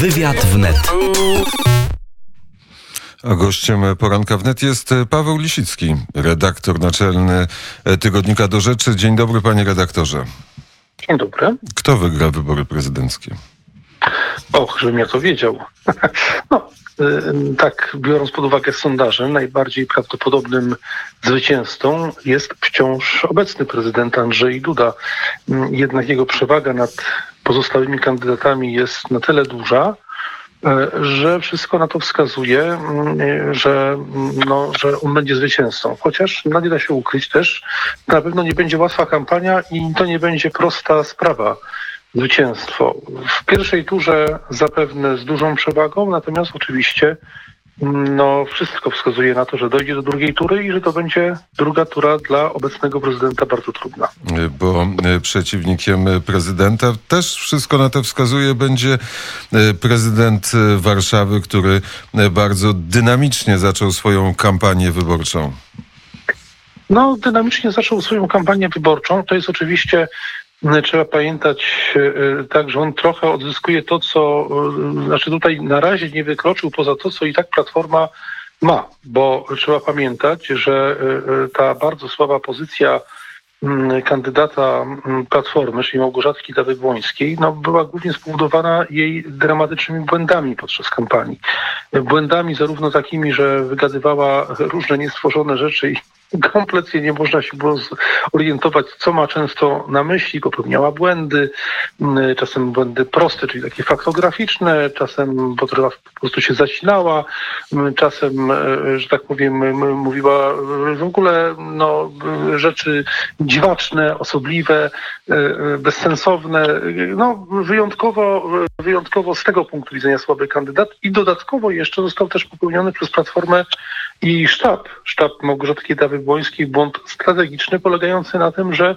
Wywiad wnet. A gościem poranka wnet jest Paweł Lisicki, redaktor naczelny Tygodnika do Rzeczy. Dzień dobry, panie redaktorze. Dzień dobry. Kto wygra wybory prezydenckie? Och, żebym ja to wiedział. No, tak, biorąc pod uwagę sondaże, najbardziej prawdopodobnym zwycięzcą jest wciąż obecny prezydent Andrzej Duda. Jednak jego przewaga nad pozostałymi kandydatami jest na tyle duża, y, że wszystko na to wskazuje, mm, że, mm, no, że on będzie zwycięzcą. Chociaż no, nie da się ukryć też, na pewno nie będzie łatwa kampania i to nie będzie prosta sprawa zwycięstwo. W pierwszej turze zapewne z dużą przewagą, natomiast oczywiście no, wszystko wskazuje na to, że dojdzie do drugiej tury i że to będzie druga tura dla obecnego prezydenta bardzo trudna. Bo e, przeciwnikiem prezydenta też wszystko na to wskazuje będzie e, prezydent e, Warszawy, który bardzo dynamicznie zaczął swoją kampanię wyborczą. No, dynamicznie zaczął swoją kampanię wyborczą. To jest oczywiście Trzeba pamiętać tak, że on trochę odzyskuje to, co, znaczy tutaj na razie nie wykroczył poza to, co i tak Platforma ma, bo trzeba pamiętać, że ta bardzo słaba pozycja kandydata Platformy, czyli Małgorzaty Kidawy-Błońskiej, no, była głównie spowodowana jej dramatycznymi błędami podczas kampanii. Błędami zarówno takimi, że wygadywała różne niestworzone rzeczy i kompletnie nie można się było zorientować, co ma często na myśli, popełniała błędy, czasem błędy proste, czyli takie faktograficzne, czasem po prostu się zacinała, czasem, że tak powiem, mówiła w ogóle no, rzeczy dziwaczne, osobliwe, bezsensowne, no wyjątkowo, wyjątkowo z tego punktu widzenia słaby kandydat i dodatkowo jeszcze został też popełniony przez Platformę i sztab, sztab Małgorzaty Kidawy-Błońskiej błąd strategiczny polegający na tym, że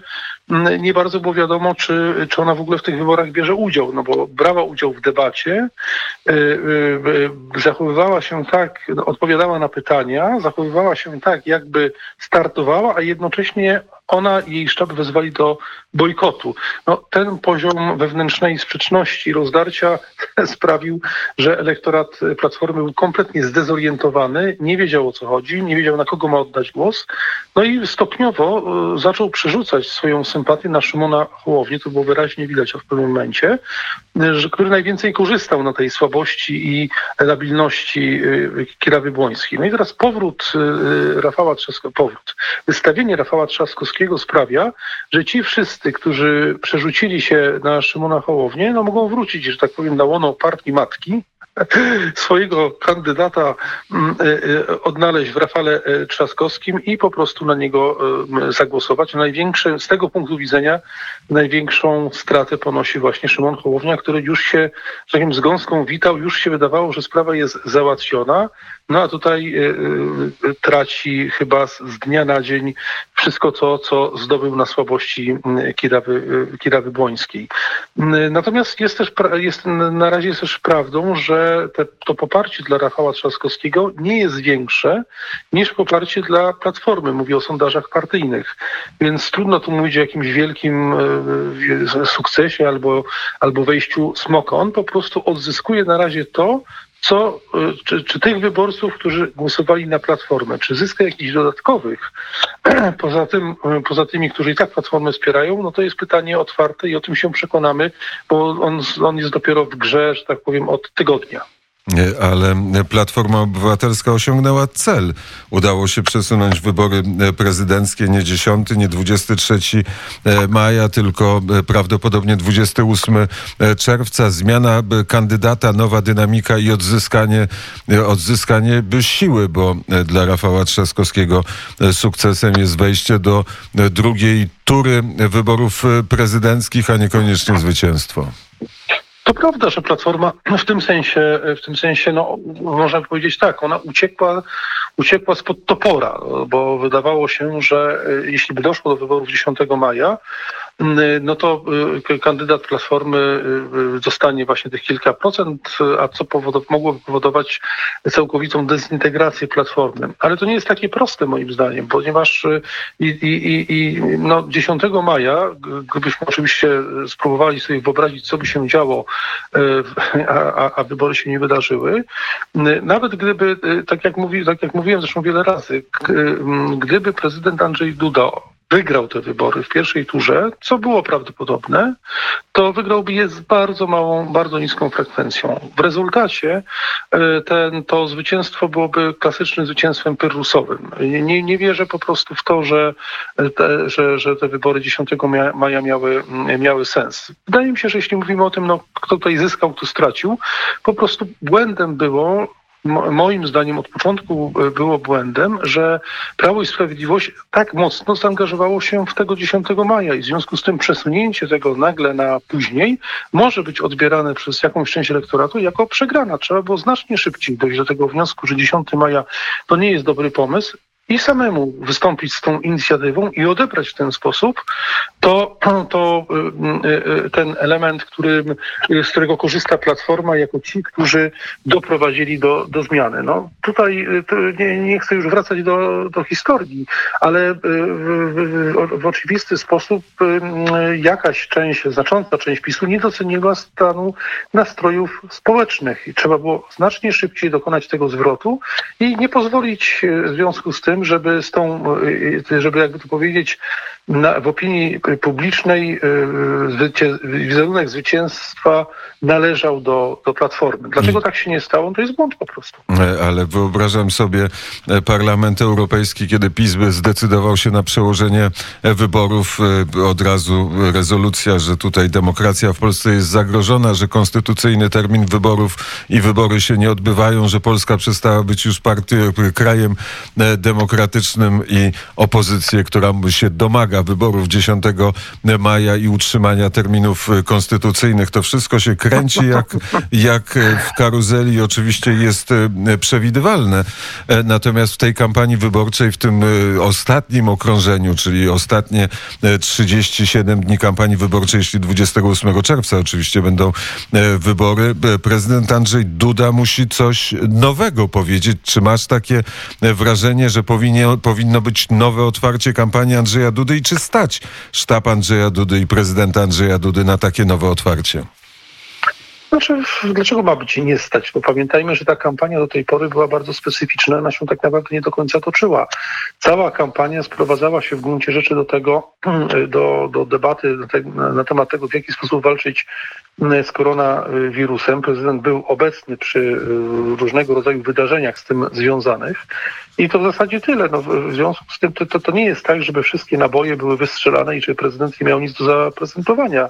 nie bardzo było wiadomo, czy, czy ona w ogóle w tych wyborach bierze udział, no bo brała udział w debacie, yy, yy, zachowywała się tak, odpowiadała na pytania, zachowywała się tak, jakby startowała, a jednocześnie ona jej sztab wezwali do bojkotu. No, ten poziom wewnętrznej sprzeczności, rozdarcia sprawił, że elektorat Platformy był kompletnie zdezorientowany, nie wiedział o co chodzi, nie wiedział na kogo ma oddać głos, no i stopniowo zaczął przerzucać swoją sympatię na Szymona Hołownię, to było wyraźnie widać w pewnym momencie, że, który najwięcej korzystał na tej słabości i labilności Kirawy Błońskiej. No i teraz powrót Rafała Trzaskowskiego, powrót, wystawienie Rafała Trzaskowskiego sprawia, że ci wszyscy, którzy przerzucili się na Szymona Hołownię, no mogą wrócić, że tak powiem, na łono partii matki, swojego kandydata odnaleźć w Rafale Trzaskowskim i po prostu na niego zagłosować. Największe, z tego punktu widzenia największą stratę ponosi właśnie Szymon Hołownia, który już się, tak z gąską witał, już się wydawało, że sprawa jest załatwiona, no a tutaj traci chyba z dnia na dzień wszystko to, co zdobył na słabości Kirawy, Kirawy Błońskiej. Natomiast jest też, jest, na razie jest też prawdą, że te, to poparcie dla Rafała Trzaskowskiego nie jest większe niż poparcie dla Platformy. Mówię o sondażach partyjnych. Więc trudno tu mówić o jakimś wielkim sukcesie albo, albo wejściu smoka. On po prostu odzyskuje na razie to, co, czy, czy, tych wyborców, którzy głosowali na Platformę, czy zyska jakichś dodatkowych, poza, tym, poza tymi, którzy i tak Platformę wspierają, no to jest pytanie otwarte i o tym się przekonamy, bo on, on jest dopiero w grze, że tak powiem, od tygodnia. Ale Platforma Obywatelska osiągnęła cel. Udało się przesunąć wybory prezydenckie nie 10, nie 23 maja, tylko prawdopodobnie 28 czerwca. Zmiana kandydata, nowa dynamika i odzyskanie, odzyskanie siły, bo dla Rafała Trzaskowskiego sukcesem jest wejście do drugiej tury wyborów prezydenckich, a niekoniecznie zwycięstwo. To prawda, że Platforma w tym sensie, w tym sensie, no, można powiedzieć tak, ona uciekła, uciekła spod topora, bo wydawało się, że jeśli by doszło do wyborów 10 maja, no to kandydat Platformy dostanie właśnie tych kilka procent, a co powodow- mogłoby powodować całkowitą dezintegrację Platformy. Ale to nie jest takie proste moim zdaniem, ponieważ i, i, i no 10 maja, gdybyśmy oczywiście spróbowali sobie wyobrazić, co by się działo, a, a, a wybory się nie wydarzyły, nawet gdyby, tak jak, mówi, tak jak mówiłem zresztą wiele razy, gdyby prezydent Andrzej Duda wygrał te wybory w pierwszej turze, co było prawdopodobne, to wygrałby je z bardzo małą, bardzo niską frekwencją. W rezultacie e, ten, to zwycięstwo byłoby klasycznym zwycięstwem pyrrhusowym. Nie, nie wierzę po prostu w to, że te, że, że te wybory 10 maja miały, miały sens. Wydaje mi się, że jeśli mówimy o tym, no, kto tutaj zyskał, kto stracił, po prostu błędem było moim zdaniem od początku e, było błędem, że Prawo i Sprawiedliwość tak mocno zaangażowało się w tego 10 maja i w związku z tym przesunięcie tego nagle na później może być odbierane przez jakąś część elektoratu jako przegrana. Trzeba było znacznie szybciej dojść do tego wniosku, że 10 maja to nie jest dobry pomysł i samemu wystąpić z tą inicjatywą i odebrać w ten sposób to, to y, y, y, ten element, który, z którego korzysta Platforma jako ci, którzy doprowadzili do, do zmiany. No, tutaj nie, nie chcę już wracać do, do historii, ale w, w, w oczywisty sposób jakaś część, znacząca część PiSu nie doceniła stanu nastrojów społecznych i trzeba było znacznie szybciej dokonać tego zwrotu i nie pozwolić w związku z tym tym, żeby z tą, e, żeby jakby to powiedzieć, na, w opinii publicznej e, zwycię, wizerunek zwycięstwa należał do, do Platformy. Dlaczego tak się nie stało? No to jest błąd po prostu. E, ale wyobrażam sobie Parlament Europejski, kiedy PiS zdecydował się na przełożenie wyborów, od razu rezolucja, że tutaj demokracja w Polsce jest zagrożona, że konstytucyjny termin wyborów i wybory się nie odbywają, że Polska przestała być już partii, krajem demokratycznym demokratycznym i opozycję, która się domaga wyborów 10 maja i utrzymania terminów konstytucyjnych. To wszystko się kręci jak, jak w karuzeli oczywiście jest e, przewidywalne. E, natomiast w tej kampanii wyborczej, w tym e, ostatnim okrążeniu, czyli ostatnie 37 dni kampanii wyborczej, jeśli 28 czerwca oczywiście będą wybory, prezydent Andrzej Duda musi coś nowego powiedzieć. Czy masz takie wrażenie, że powinien, powinno być nowe otwarcie kampanii Andrzeja Dudy i czy stać sztab Andrzeja Dudy i prezydenta Andrzeja Dudy na takie nowe otwarcie? Znaczy, dlaczego ma być nie stać? Bo pamiętajmy, że ta kampania do tej pory była bardzo specyficzna, ona się tak naprawdę nie do końca toczyła. Cała kampania sprowadzała się w gruncie rzeczy do tego, do, do debaty na, te, na temat tego, w jaki sposób walczyć z koronawirusem. Prezydent był obecny przy y, różnego rodzaju wydarzeniach z tym związanych. I to w zasadzie tyle. No, w związku z tym to, to, to, nie jest tak, żeby wszystkie naboje były wystrzelane i czy prezydent nie miał nic do zaprezentowania.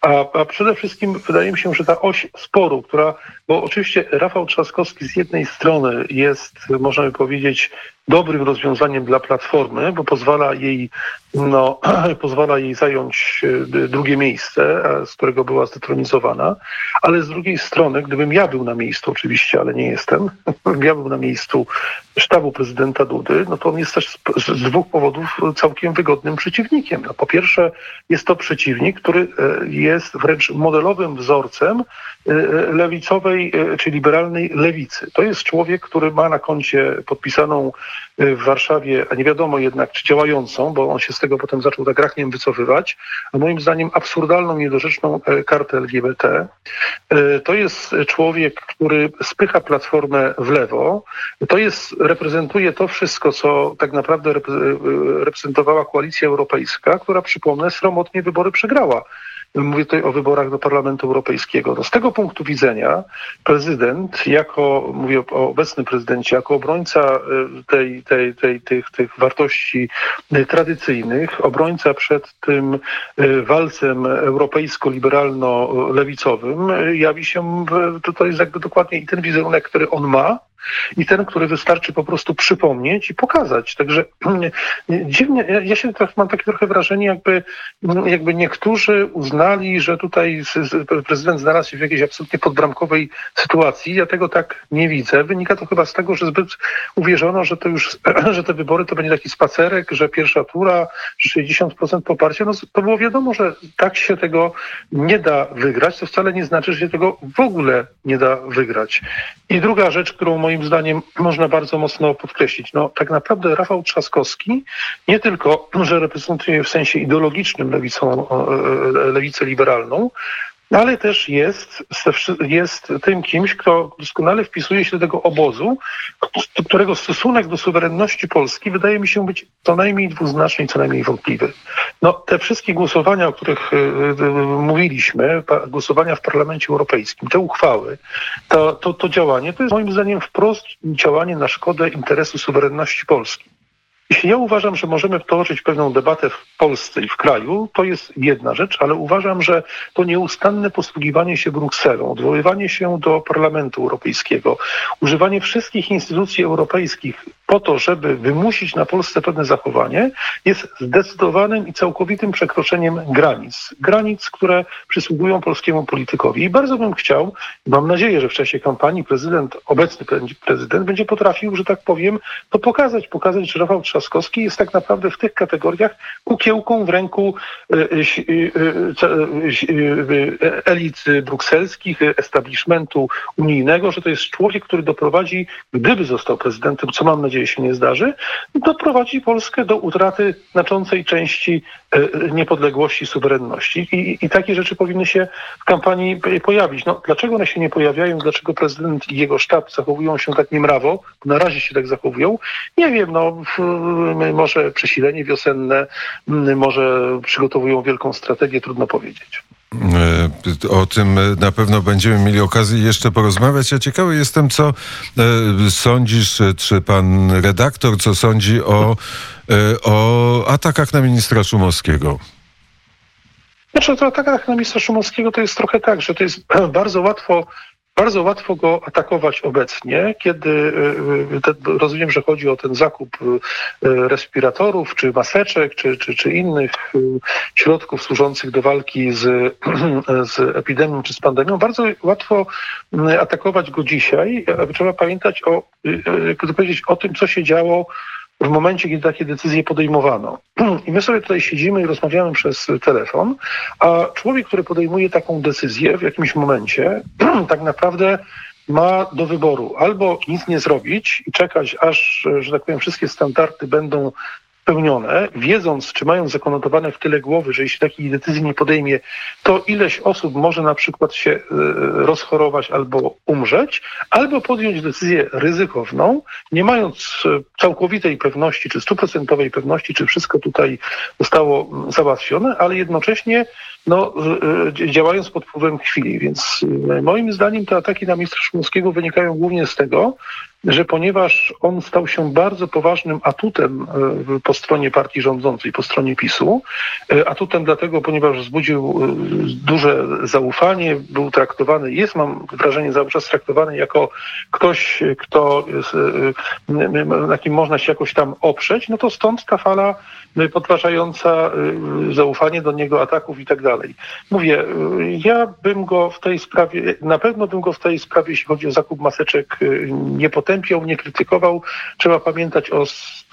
A, a przede wszystkim wydaje mi się, że ta oś sporu, która, bo oczywiście Rafał Trzaskowski z jednej strony jest, można by powiedzieć, dobrym rozwiązaniem dla Platformy, bo pozwala jej, no, pozwala jej zająć e, drugie miejsce, z którego była zdetronizowana, ale z drugiej strony, gdybym ja był na miejscu, oczywiście, ale nie jestem, ja był na miejscu sztabu prezydenta Dudy, no to on jest też z, z dwóch powodów całkiem wygodnym przeciwnikiem. No, po pierwsze, jest to przeciwnik, który e, jest wręcz modelowym wzorcem e, lewicowej czy liberalnej lewicy. To jest człowiek, który ma na koncie podpisaną w Warszawie, a nie wiadomo jednak, czy działającą, bo on się z tego potem zaczął tak rachnie wycofywać, a moim zdaniem absurdalną, niedorzeczną e, kartę LGBT. E, to jest człowiek, który spycha platformę w lewo. To jest, reprezentuje to wszystko, co tak naprawdę e, reprezentowała koalicja europejska, która, przypomnę, sromotnie wybory przegrała. Mówię tutaj o wyborach do Parlamentu Europejskiego. No z tego punktu widzenia prezydent, jako, mówię o obecnym prezydencie, jako obrońca y, tej, tej, tej, tych, tych wartości tradycyjnych, obrońca przed tym walcem europejsko-liberalno-lewicowym, jawi się tutaj dokładnie i ten wizerunek, który on ma, i ten, który wystarczy po prostu przypomnieć i pokazać. Także dziwnie, ja się mam takie trochę wrażenie, jakby, jakby niektórzy uznali, że tutaj prezydent znalazł się w jakiejś absolutnie podbramkowej sytuacji. Ja tego tak nie widzę. Wynika to chyba z tego, że zbyt uwierzono, że to już, że te wybory to będzie taki spacerek, że pierwsza tura, że 60% poparcia. No to było wiadomo, że tak się tego nie da wygrać. To wcale nie znaczy, że się tego w ogóle nie da wygrać. I druga rzecz, którą moim zdaniem można bardzo mocno podkreślić. No tak naprawdę Rafał Trzaskowski nie tylko, że reprezentuje w sensie ideologicznym lewicą, lewicę liberalną, ale też jest, jest tym kimś, kto doskonale wpisuje się do tego obozu, którego stosunek do suwerenności Polski wydaje mi się być co najmniej dwuznaczny i co najmniej wątpliwy. No, te wszystkie głosowania, o których y, y, y, mówiliśmy, głosowania w Parlamencie Europejskim, te uchwały, to, to, to działanie, to jest moim zdaniem wprost działanie na szkodę interesu suwerenności Polski. Jeśli ja uważam, że możemy toczyć pewną debatę w Polsce i w kraju, to jest jedna rzecz, ale uważam, że to nieustanne posługiwanie się Brukselą, odwoływanie się do Parlamentu Europejskiego, używanie wszystkich instytucji europejskich po to, żeby wymusić na Polsce pewne zachowanie, jest zdecydowanym i całkowitym przekroczeniem granic. Granic, które przysługują polskiemu politykowi. I bardzo bym chciał, mam nadzieję, że w czasie kampanii prezydent, obecny prezydent będzie potrafił, że tak powiem, to pokazać, pokazać, że Rafał Trzaskowski jest tak naprawdę w tych kategoriach kukiełką w ręku e, e, e, elit brukselskich, establishmentu unijnego, że to jest człowiek, który doprowadzi, gdyby został prezydentem, co mam nadzieję, nadzieję się nie zdarzy, doprowadzi Polskę do utraty znaczącej części e, niepodległości, suwerenności. I, I, takie rzeczy powinny się w kampanii pojawić. No, dlaczego one się nie pojawiają? Dlaczego prezydent i jego sztab zachowują się tak niemrawo? Na razie się tak zachowują. Nie wiem, no, może przesilenie wiosenne, może przygotowują wielką strategię, trudno powiedzieć. E, o tym na pewno będziemy mieli okazję jeszcze porozmawiać. Ja ciekawy jestem, co e, sądzisz, czy pan redaktor, co sądzi o, e, o atakach na ministra Szumowskiego. Znaczy, o atakach na ministra Szumowskiego to jest trochę tak, że to jest bardzo łatwo bardzo łatwo go atakować obecnie, kiedy y, y, rozumiem, że chodzi o ten zakup y, respiratorów, czy maseczek, czy, czy, czy innych środków służących do walki z, z epidemią czy z pandemią. Bardzo łatwo atakować go dzisiaj. Trzeba pamiętać o, powiedzieć o tym, co się działo w momencie, kiedy takie decyzje podejmowano. I my sobie tutaj siedzimy i rozmawiamy przez telefon, a człowiek, który podejmuje taką decyzję w jakimś momencie, tak naprawdę ma do wyboru albo nic nie zrobić i czekać, aż, że tak powiem, wszystkie standardy będą spełnione, wiedząc, czy mają zakonotowane w tyle głowy, że jeśli takiej decyzji nie podejmie, to ileś osób może na przykład się e, rozchorować albo umrzeć, albo podjąć decyzję ryzykowną, nie mając e, całkowitej pewności, czy stuprocentowej pewności, czy wszystko tutaj zostało mm, załatwione, ale jednocześnie no, e, działając pod wpływem chwili. Więc moim zdaniem te ataki na ministra Szumowskiego wynikają głównie z tego, że ponieważ on stał się bardzo poważnym atutem e, po stronie partii rządzącej, po stronie PiSu, e, atutem dlatego, ponieważ wzbudził e, duże zaufanie, był traktowany, jest mam wrażenie cały czas traktowany jako ktoś, kto, na kim można się jakoś tam oprzeć, no to stąd ta fala podważająca zaufanie do niego, ataków i tak dalej. Mówię, ja bym go w tej sprawie, na pewno bym go w tej sprawie, jeśli chodzi o zakup maseczek, nie potępił, potępiał, nie krytykował. Trzeba pamiętać o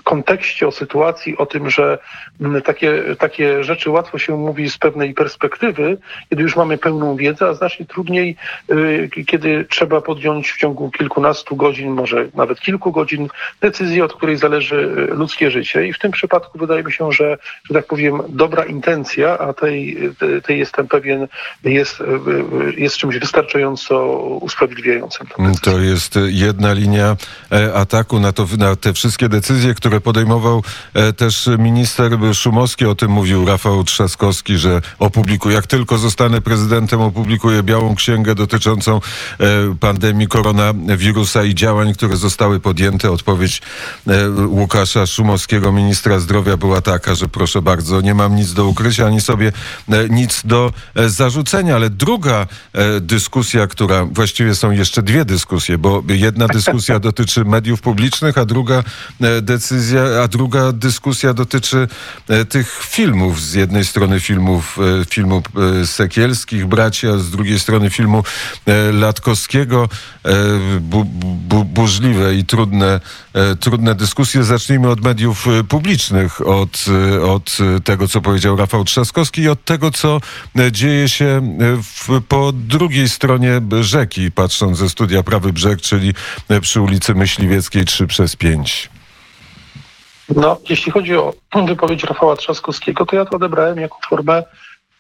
kontekście, o sytuacji, o tym, że mm, takie, takie rzeczy łatwo się mówi z pewnej perspektywy, kiedy już mamy pełną wiedzę, a znacznie trudniej, y, kiedy trzeba podjąć w ciągu kilkunastu godzin, może nawet kilku godzin decyzję, od której zależy y, ludzkie życie. I w tym przypadku wydaje mi się, że, że tak powiem, dobra intencja, a tej, tej jestem pewien, jest, y, jest czymś wystarczająco usprawiedliwiającym. To jest jedna linia e, ataku na, to, na te wszystkie decyzje, które które podejmował też minister Szumowski. O tym mówił Rafał Trzaskowski, że opublikuje, jak tylko zostanę prezydentem, opublikuje białą księgę dotyczącą pandemii koronawirusa i działań, które zostały podjęte. Odpowiedź Łukasza Szumowskiego, ministra zdrowia była taka, że proszę bardzo, nie mam nic do ukrycia, ani sobie nic do zarzucenia. Ale druga dyskusja, która właściwie są jeszcze dwie dyskusje, bo jedna dyskusja dotyczy mediów publicznych, a druga e, decyzja, a druga dyskusja dotyczy e, tych filmów. Z jednej strony filmów, e, filmu Sekielskich, bracia, z drugiej strony filmu Latkowskiego. Bu, bu, burzliwe i trudne, trudne dyskusje. Zacznijmy od mediów publicznych, od, od tego, co powiedział Rafał Trzaskowski i od tego, co dzieje się w, po drugiej stronie rzeki, patrząc ze studia Prawy Brzeg, czyli przy ulicy Myśliwieckiej 3 przez 5. No, jeśli chodzi o wypowiedź Rafała Trzaskowskiego, to ja to odebrałem jako formę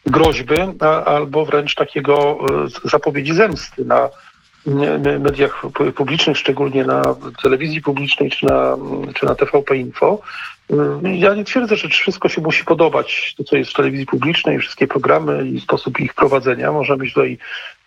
groźby a, albo wręcz takiego e, zapowiedzi zemsty na mediach publicznych, szczególnie na telewizji publicznej czy na, czy na TVP Info. E, ja nie twierdzę, że wszystko się musi podobać, to co jest w telewizji publicznej, wszystkie programy i sposób ich prowadzenia. Można mieć tutaj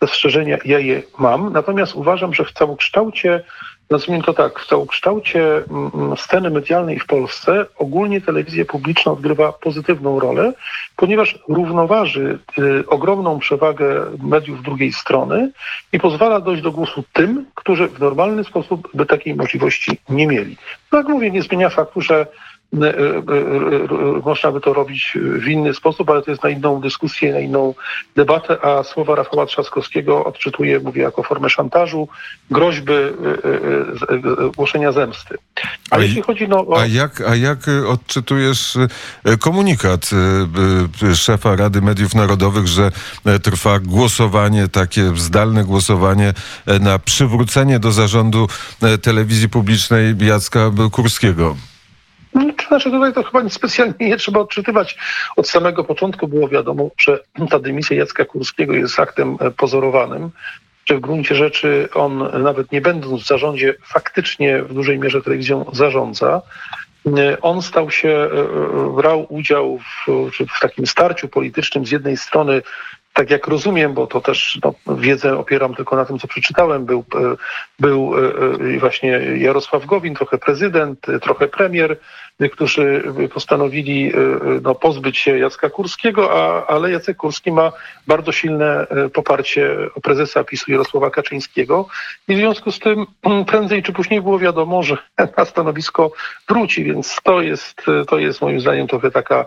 zastrzeżenia, ja je mam. Natomiast uważam, że w całokształcie nazwijmy to tak, w całokształcie mm, mm, sceny medialnej w Polsce ogólnie telewizja publiczna odgrywa pozytywną rolę, ponieważ równoważy y, ogromną przewagę mediów drugiej strony i pozwala dojść do głosu tym, którzy w normalny sposób by takiej możliwości nie mieli. Jak mówię, nie zmienia faktu, że można by to robić w inny sposób, ale to jest na inną dyskusję, na inną debatę, a słowa Rafała Trzaskowskiego odczytuję, mówię, jako formę szantażu, groźby głoszenia zemsty. Ale a jeśli chodzi no, o... A jak, a jak odczytujesz komunikat szefa Rady Mediów Narodowych, że trwa głosowanie, takie zdalne głosowanie na przywrócenie do zarządu telewizji publicznej Jacka Kurskiego? No, znaczy tutaj to chyba specjalnie nie trzeba odczytywać. Od samego początku było wiadomo, że ta dymisja Jacka Kurskiego jest aktem e, pozorowanym, że w gruncie rzeczy on, nawet nie będąc w zarządzie, faktycznie w dużej mierze telewizją zarządza. E, on stał się, e, brał udział w, w takim starciu politycznym z jednej strony tak jak rozumiem, bo to też no, wiedzę opieram tylko na tym, co przeczytałem, był, był właśnie Jarosław Gowin, trochę prezydent, trochę premier, którzy postanowili e, no, pozbyć się Jacka Kurskiego, a, ale Jacek Kurski ma bardzo silne e, poparcie prezesa PiSu Jarosława Kaczyńskiego i w związku z tym prędzej czy później było wiadomo, że na stanowisko wróci, więc to jest, to jest moim zdaniem trochę taka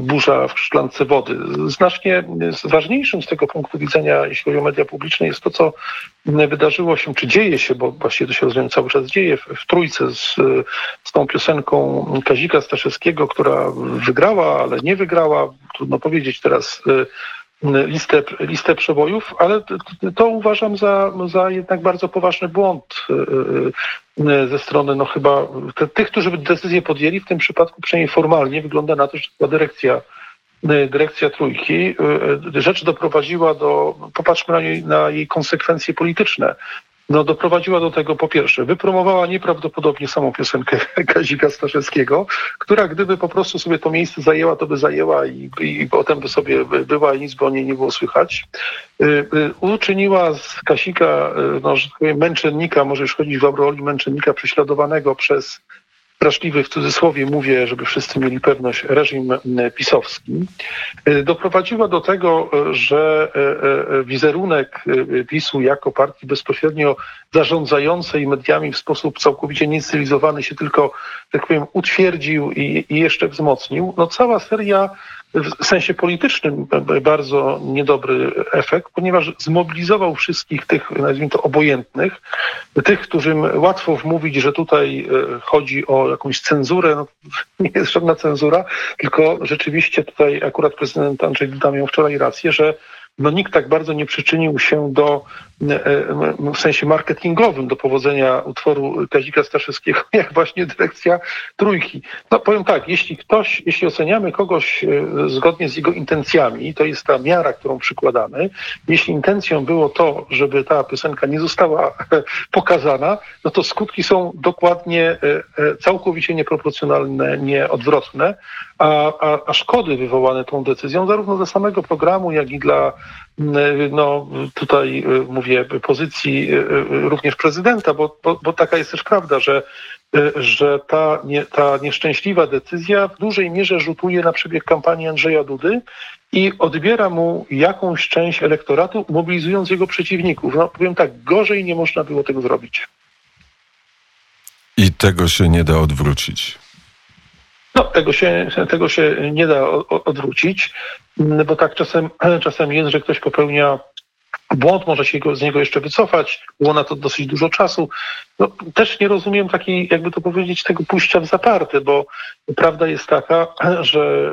burza w szklance wody. Znacznie ważniejszym z tego punktu widzenia, jeśli chodzi o media publiczne, jest to, co wydarzyło się, czy dzieje się, bo właściwie to się rozumiem cały czas dzieje, w, w trójce z, z tą piosenką Kazika Staszewskiego, która wygrała, ale nie wygrała. Trudno powiedzieć teraz y, listę, listę przebojów, ale to uważam za, za jednak bardzo poważny błąd y, y, ze strony no chyba tych, którzy decyzję podjęli, w tym przypadku przynajmniej formalnie wygląda na to, że to dyrekcja dyrekcja trójki. Rzecz doprowadziła do, popatrzmy na, jej, na jej konsekwencje polityczne no, doprowadziła do tego, po pierwsze, wypromowała nieprawdopodobnie samą piosenkę Kazika Staszewskiego, która gdyby po prostu sobie to miejsce zajęła, to by zajęła i, i potem by sobie była i nic by o niej nie było słychać. Y, y, uczyniła z Kasika, y, no, że tak powiem, męczennika, może już chodzić w roli męczennika prześladowanego przez straszliwy w cudzysłowie mówię, żeby wszyscy mieli pewność, reżim pisowski, e, doprowadziła do tego, e, że e, wizerunek PiSu jako partii bezpośrednio zarządzającej mediami w sposób całkowicie niecywilizowany się tylko, tak powiem, utwierdził i, i jeszcze wzmocnił. No cała seria w sensie politycznym bardzo niedobry efekt, ponieważ zmobilizował wszystkich tych, nazwijmy to, obojętnych, tych, którym łatwo wmówić, że tutaj e, chodzi o jakąś cenzurę. No, nie jest żadna cenzura, tylko rzeczywiście tutaj akurat prezydent Andrzej Duda miał wczoraj rację, że no nikt tak bardzo nie przyczynił się do, w sensie marketingowym, do powodzenia utworu Kazika Staszewskiego, jak właśnie dyrekcja Trójki. No powiem tak, jeśli ktoś, jeśli oceniamy kogoś zgodnie z jego intencjami, to jest ta miara, którą przykładamy, jeśli intencją było to, żeby ta piosenka nie została pokazana, no to skutki są dokładnie całkowicie nieproporcjonalne, nieodwrotne, a, a, a szkody wywołane tą decyzją, zarówno dla samego programu, jak i dla no, tutaj mówię, pozycji również prezydenta, bo, bo, bo taka jest też prawda, że, że ta, nie, ta nieszczęśliwa decyzja w dużej mierze rzutuje na przebieg kampanii Andrzeja Dudy i odbiera mu jakąś część elektoratu, mobilizując jego przeciwników. No, powiem tak, gorzej nie można było tego zrobić. I tego się nie da odwrócić. No, tego się, tego się nie da odwrócić, bo tak czasem, czasem jest, że ktoś popełnia błąd, może się go, z niego jeszcze wycofać, było na to dosyć dużo czasu. No, też nie rozumiem takiej, jakby to powiedzieć, tego pójścia w zaparte, bo prawda jest taka, że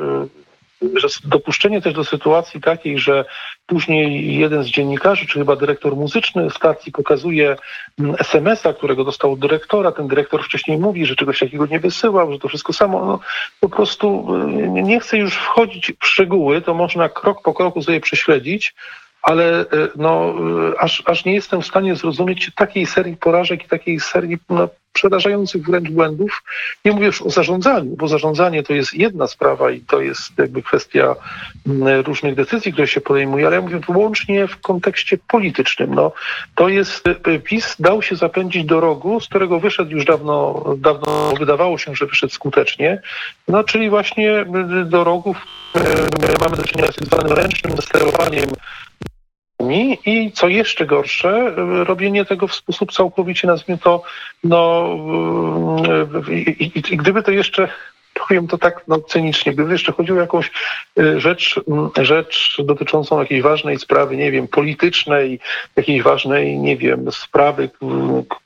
że dopuszczenie też do sytuacji takiej, że później jeden z dziennikarzy, czy chyba dyrektor muzyczny stacji pokazuje mm, SMS-a, którego dostał od dyrektora. Ten dyrektor wcześniej mówi, że czegoś takiego nie wysyłał, że to wszystko samo. No, po prostu y, nie chcę już wchodzić w szczegóły, to można krok po kroku sobie prześledzić ale y, no, y, aż, aż nie jestem w stanie zrozumieć takiej serii porażek i takiej serii no, przerażających wręcz błędów. Nie mówię już o zarządzaniu, bo zarządzanie to jest jedna sprawa i to jest jakby kwestia mm, różnych decyzji, które się podejmuje, ale ja mówię wyłącznie w kontekście politycznym. No, to jest, y, PiS dał się zapędzić do rogu, z którego wyszedł już dawno, dawno wydawało się, że wyszedł skutecznie, no, czyli właśnie do rogów mamy do czynienia z tak zwanym ręcznym sterowaniem i co jeszcze gorsze, robienie tego w sposób całkowicie, nazwijmy to, no i, i, i gdyby to jeszcze powiem to tak no, cynicznie, gdyby jeszcze chodziło o jakąś y, rzecz, mm, rzecz dotyczącą jakiejś ważnej sprawy, nie wiem, politycznej, jakiejś ważnej, nie wiem, sprawy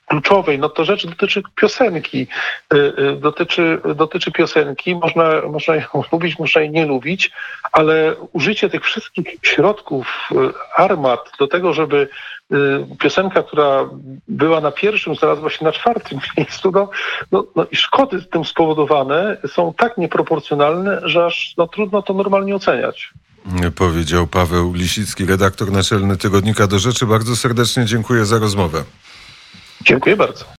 kluczowej, no to rzecz dotyczy piosenki. Y, y, dotyczy, dotyczy piosenki, można, można ją lubić, można jej nie lubić, ale użycie tych wszystkich środków, armat do tego, żeby piosenka, która była na pierwszym, znalazła się na czwartym miejscu, no, no, no i szkody tym spowodowane są tak nieproporcjonalne, że aż no, trudno to normalnie oceniać. Powiedział Paweł Lisicki, redaktor naczelny Tygodnika do Rzeczy. Bardzo serdecznie dziękuję za rozmowę. Dziękuję bardzo.